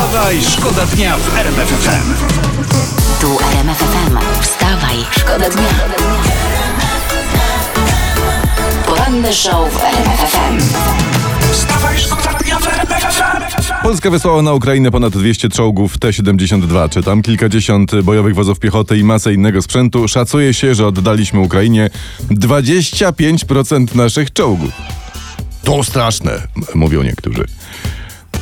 Wstawaj, szkoda dnia w RMF FM. Tu RMF FM. Wstawaj, szkoda dnia. Poranny show w RMF FM. Wstawaj, szkoda dnia w RMF FM. Polska wysłała na Ukrainę ponad 200 czołgów T-72, czy tam kilkadziesiąt bojowych wozów piechoty i masę innego sprzętu. Szacuje się, że oddaliśmy Ukrainie 25% naszych czołgów. To straszne, mówią niektórzy.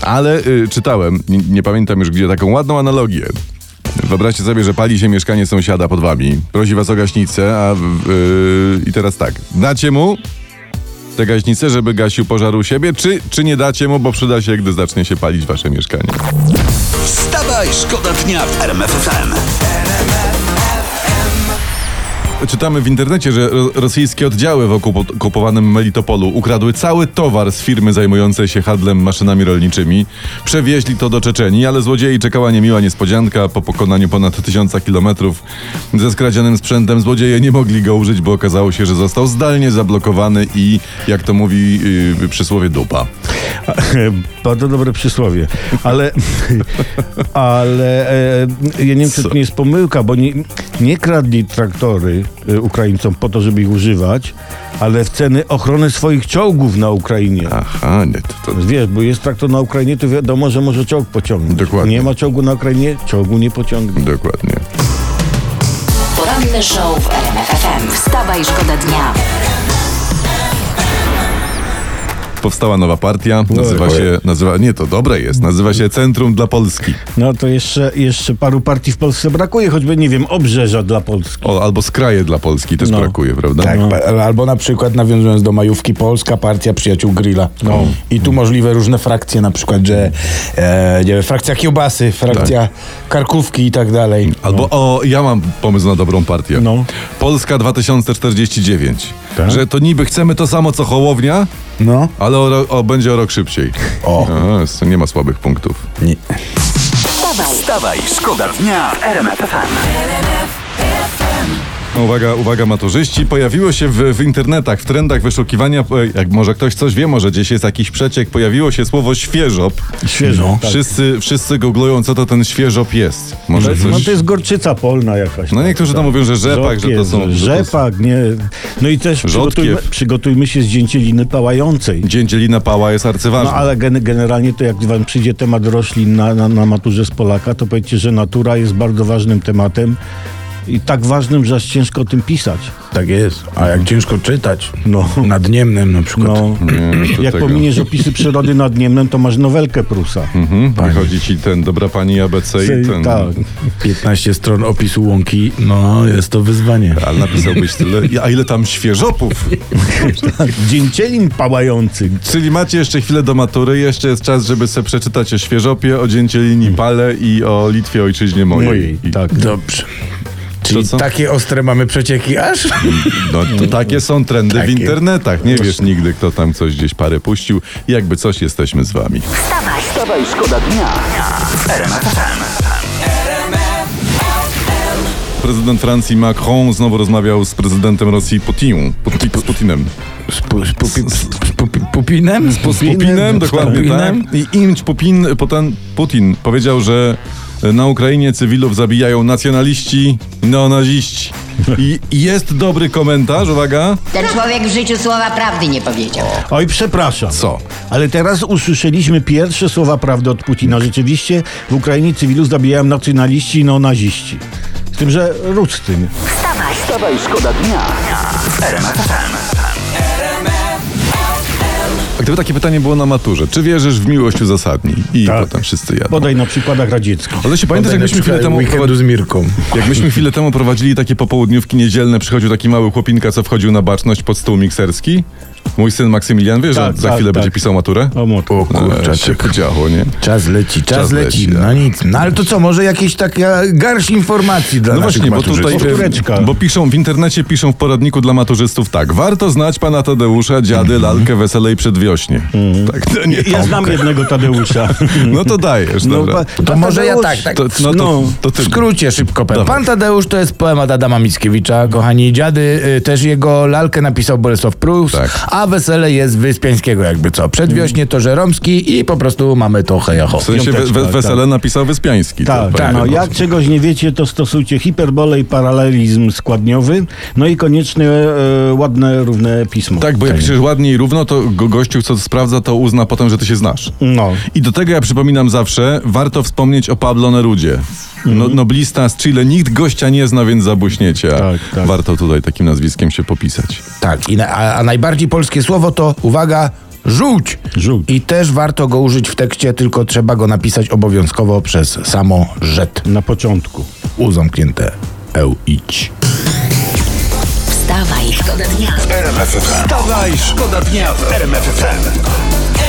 Ale y, czytałem, nie, nie pamiętam już gdzie, taką ładną analogię. Wyobraźcie sobie, że pali się mieszkanie sąsiada pod wami. Prosi was o gaśnicę, a y, i teraz tak. Dacie mu tę gaśnicę, żeby gasił pożar u siebie, czy, czy nie dacie mu, bo przyda się, gdy zacznie się palić wasze mieszkanie. Wstawaj, szkoda dnia w RMF FM. Czytamy w internecie, że ro- rosyjskie oddziały w okupo- okupowanym Melitopolu ukradły cały towar z firmy zajmującej się handlem maszynami rolniczymi. Przewieźli to do Czeczenii, ale złodziei czekała niemiła niespodzianka. Po pokonaniu ponad tysiąca kilometrów ze skradzionym sprzętem złodzieje nie mogli go użyć, bo okazało się, że został zdalnie zablokowany i, jak to mówi yy, przysłowie, dupa. Bardzo dobre przysłowie. Ale, ale e, ja nie wiem, czy to nie jest pomyłka, bo nie, nie kradli traktory e, Ukraińcom po to, żeby ich używać, ale w ceny ochrony swoich czołgów na Ukrainie. Aha, nie, to, to Wiesz, bo jest traktor na Ukrainie, to wiadomo, że może czołg pociągnąć. Dokładnie. Nie ma czołgu na Ukrainie, czołgu nie pociągnie. dokładnie. Poranny show w RMF FM. Wstawaj, szkoda dnia. Powstała nowa partia, nazywa się, nazywa, nie, to dobre jest, nazywa się Centrum dla Polski. No to jeszcze, jeszcze paru partii w Polsce brakuje, choćby, nie wiem, obrzeża dla Polski. O, albo skraje dla Polski też No. brakuje, prawda? Tak, pa- albo na przykład nawiązując do majówki Polska Partia Przyjaciół Grilla. No. I tu możliwe różne frakcje, na przykład, że e, nie wiem, frakcja kiełbasy, frakcja karkówki i tak dalej. Albo o, ja mam pomysł na dobrą partię. No. Polska 2049. Tak? Że to niby chcemy to samo co Hołownia, No. ale o, ro- o, będzie o rok szybciej. O. A, s- nie ma słabych punktów. Nie. Wstawaj, szkoda dnia w RMF FM. Uwaga, uwaga maturzyści, pojawiło się w, w internetach, w trendach wyszukiwania, jak może ktoś coś wie, może gdzieś jest jakiś przeciek, pojawiło się słowo świeżop. Świeżo. No. tak. Wszyscy, wszyscy googlują, co to ten świeżop jest. Może No coś... to jest gorczyca polna jakaś. No niektórzy tam mówią, że rzepak, że to są... że to są- Rzepak, nie. No i też przygotujmy, przygotujmy się z dzięcieliny pałającej. Dzięcielina pała jest arcyważna. No ale gen, generalnie to jak wam przyjdzie temat roślin na, na, na maturze z Polaka, to powiedzcie, że natura jest bardzo ważnym tematem i tak ważnym, że aż ciężko o tym pisać. Tak jest. A jak ciężko czytać? No. Nad Niemnem na przykład. No, Nie, jak tego. pominiesz opisy przyrody nad Niemnem, to masz nowelkę Prusa. Mhm, wychodzi ci ten dobra pani ABC i ten... Tak. 15 stron opisu łąki, no jest to wyzwanie. Ale napisałbyś tyle. A ile tam świeżopów? Dzięcielin pałający. Czyli macie jeszcze chwilę do matury, jeszcze jest czas, żeby sobie przeczytać o świeżopie, o dzięcielini pale i o Litwie ojczyźnie mojej. Mojej, tak. Dobrze. Czyli takie ostre mamy przecieki aż? No to takie są trendy w Takie. internetach. Nie wiesz nigdy, kto tam coś gdzieś parę puścił. Jakby coś, jesteśmy z wami. wstawaj. Wstawaj, szkoda dnia w. Prezydent Francji Macron znowu rozmawiał z prezydentem Rosji Putin, Putin, z Putinem. Z, pu, z, pupi, z, z pupi, Pupinem? Z Pupinem, dokładnie Pupinem? tak. I Imć Putin, potem Putin powiedział, że na Ukrainie cywilów zabijają nacjonaliści i neonaziści. I jest dobry komentarz, uwaga. Ten człowiek w życiu słowa prawdy nie powiedział. Oj, przepraszam. Co? Ale teraz usłyszeliśmy pierwsze słowa prawdy od Putina. Rzeczywiście w Ukrainie cywilów zabijają nacjonaliści i neonaziści. Z tym, że ród z tym. Wstawaj, Wstawaj, szkoda dnia gdyby takie pytanie było na maturze, czy wierzysz w miłość uzasadnij? I Tak. potem wszyscy jadą. Podaj na przykładach radzieckich. Ale się pamiętasz, jak myśmy chwilę temu z Mirką. Jak myśmy chwilę temu prowadzili takie popołudniówki niedzielne, przychodził taki mały chłopinka, co wchodził na baczność pod stół mikserski. Mój syn Maksymilian, wiesz, Tak, że za tak, chwilę tak. będzie pisał maturę? O. O kurczę, E, się czek. podziało, nie? Czas leci, czas, Czas leci. leci, No tak. nic. No ale to co, może jakieś taka garść informacji dla No właśnie, bo tutaj? Powtóreczka. bo piszą w internecie, piszą w poradniku dla maturzystów tak. Warto znać pana Tadeusza, dziady, lalkę, weselej przedwiośnie. Tak, to nie Ja znam jednego Tadeusza. No to dajesz, No, dobra. pa- To może ja Tadeusz- tak, tak. To, no to, No. to ty. W skrócie szybko powiem. Pan Tadeusz to jest poemat Adama Mickiewicza, kochani dziady. y, Też jego lalkę napisał Bolesław Prus, Tak. a wesele jest Wyspiańskiego jakby co. Przedwiośnie to Żeromski i po prostu mamy to hejaho. W sensie we, we, wesele napisał Wyspiański. Tak, pewnie no jak czegoś nie wiecie, to stosujcie hiperbolę i paralelizm składniowy, no i koniecznie e, ładne, równe pismo. Tak, bo jak piszesz ładnie i równo, to go, gościu, co sprawdza, to uzna potem, że ty się znasz. No. I do tego ja przypominam zawsze, warto wspomnieć o Pablo Nerudzie. No, noblista z Chile, nikt gościa nie zna, więc zabuśniecie. Tak, tak. Warto tutaj takim nazwiskiem się popisać. Tak, i na, a, a najbardziej polskie słowo to, uwaga, żółć. Żółć. I też warto go użyć w tekście, tylko trzeba go napisać obowiązkowo przez samo rzet. Na początku. U zamknięte. Eł, idź. Wstawaj, szkoda dnia. Wstawaj, szkoda dnia w RMF FM.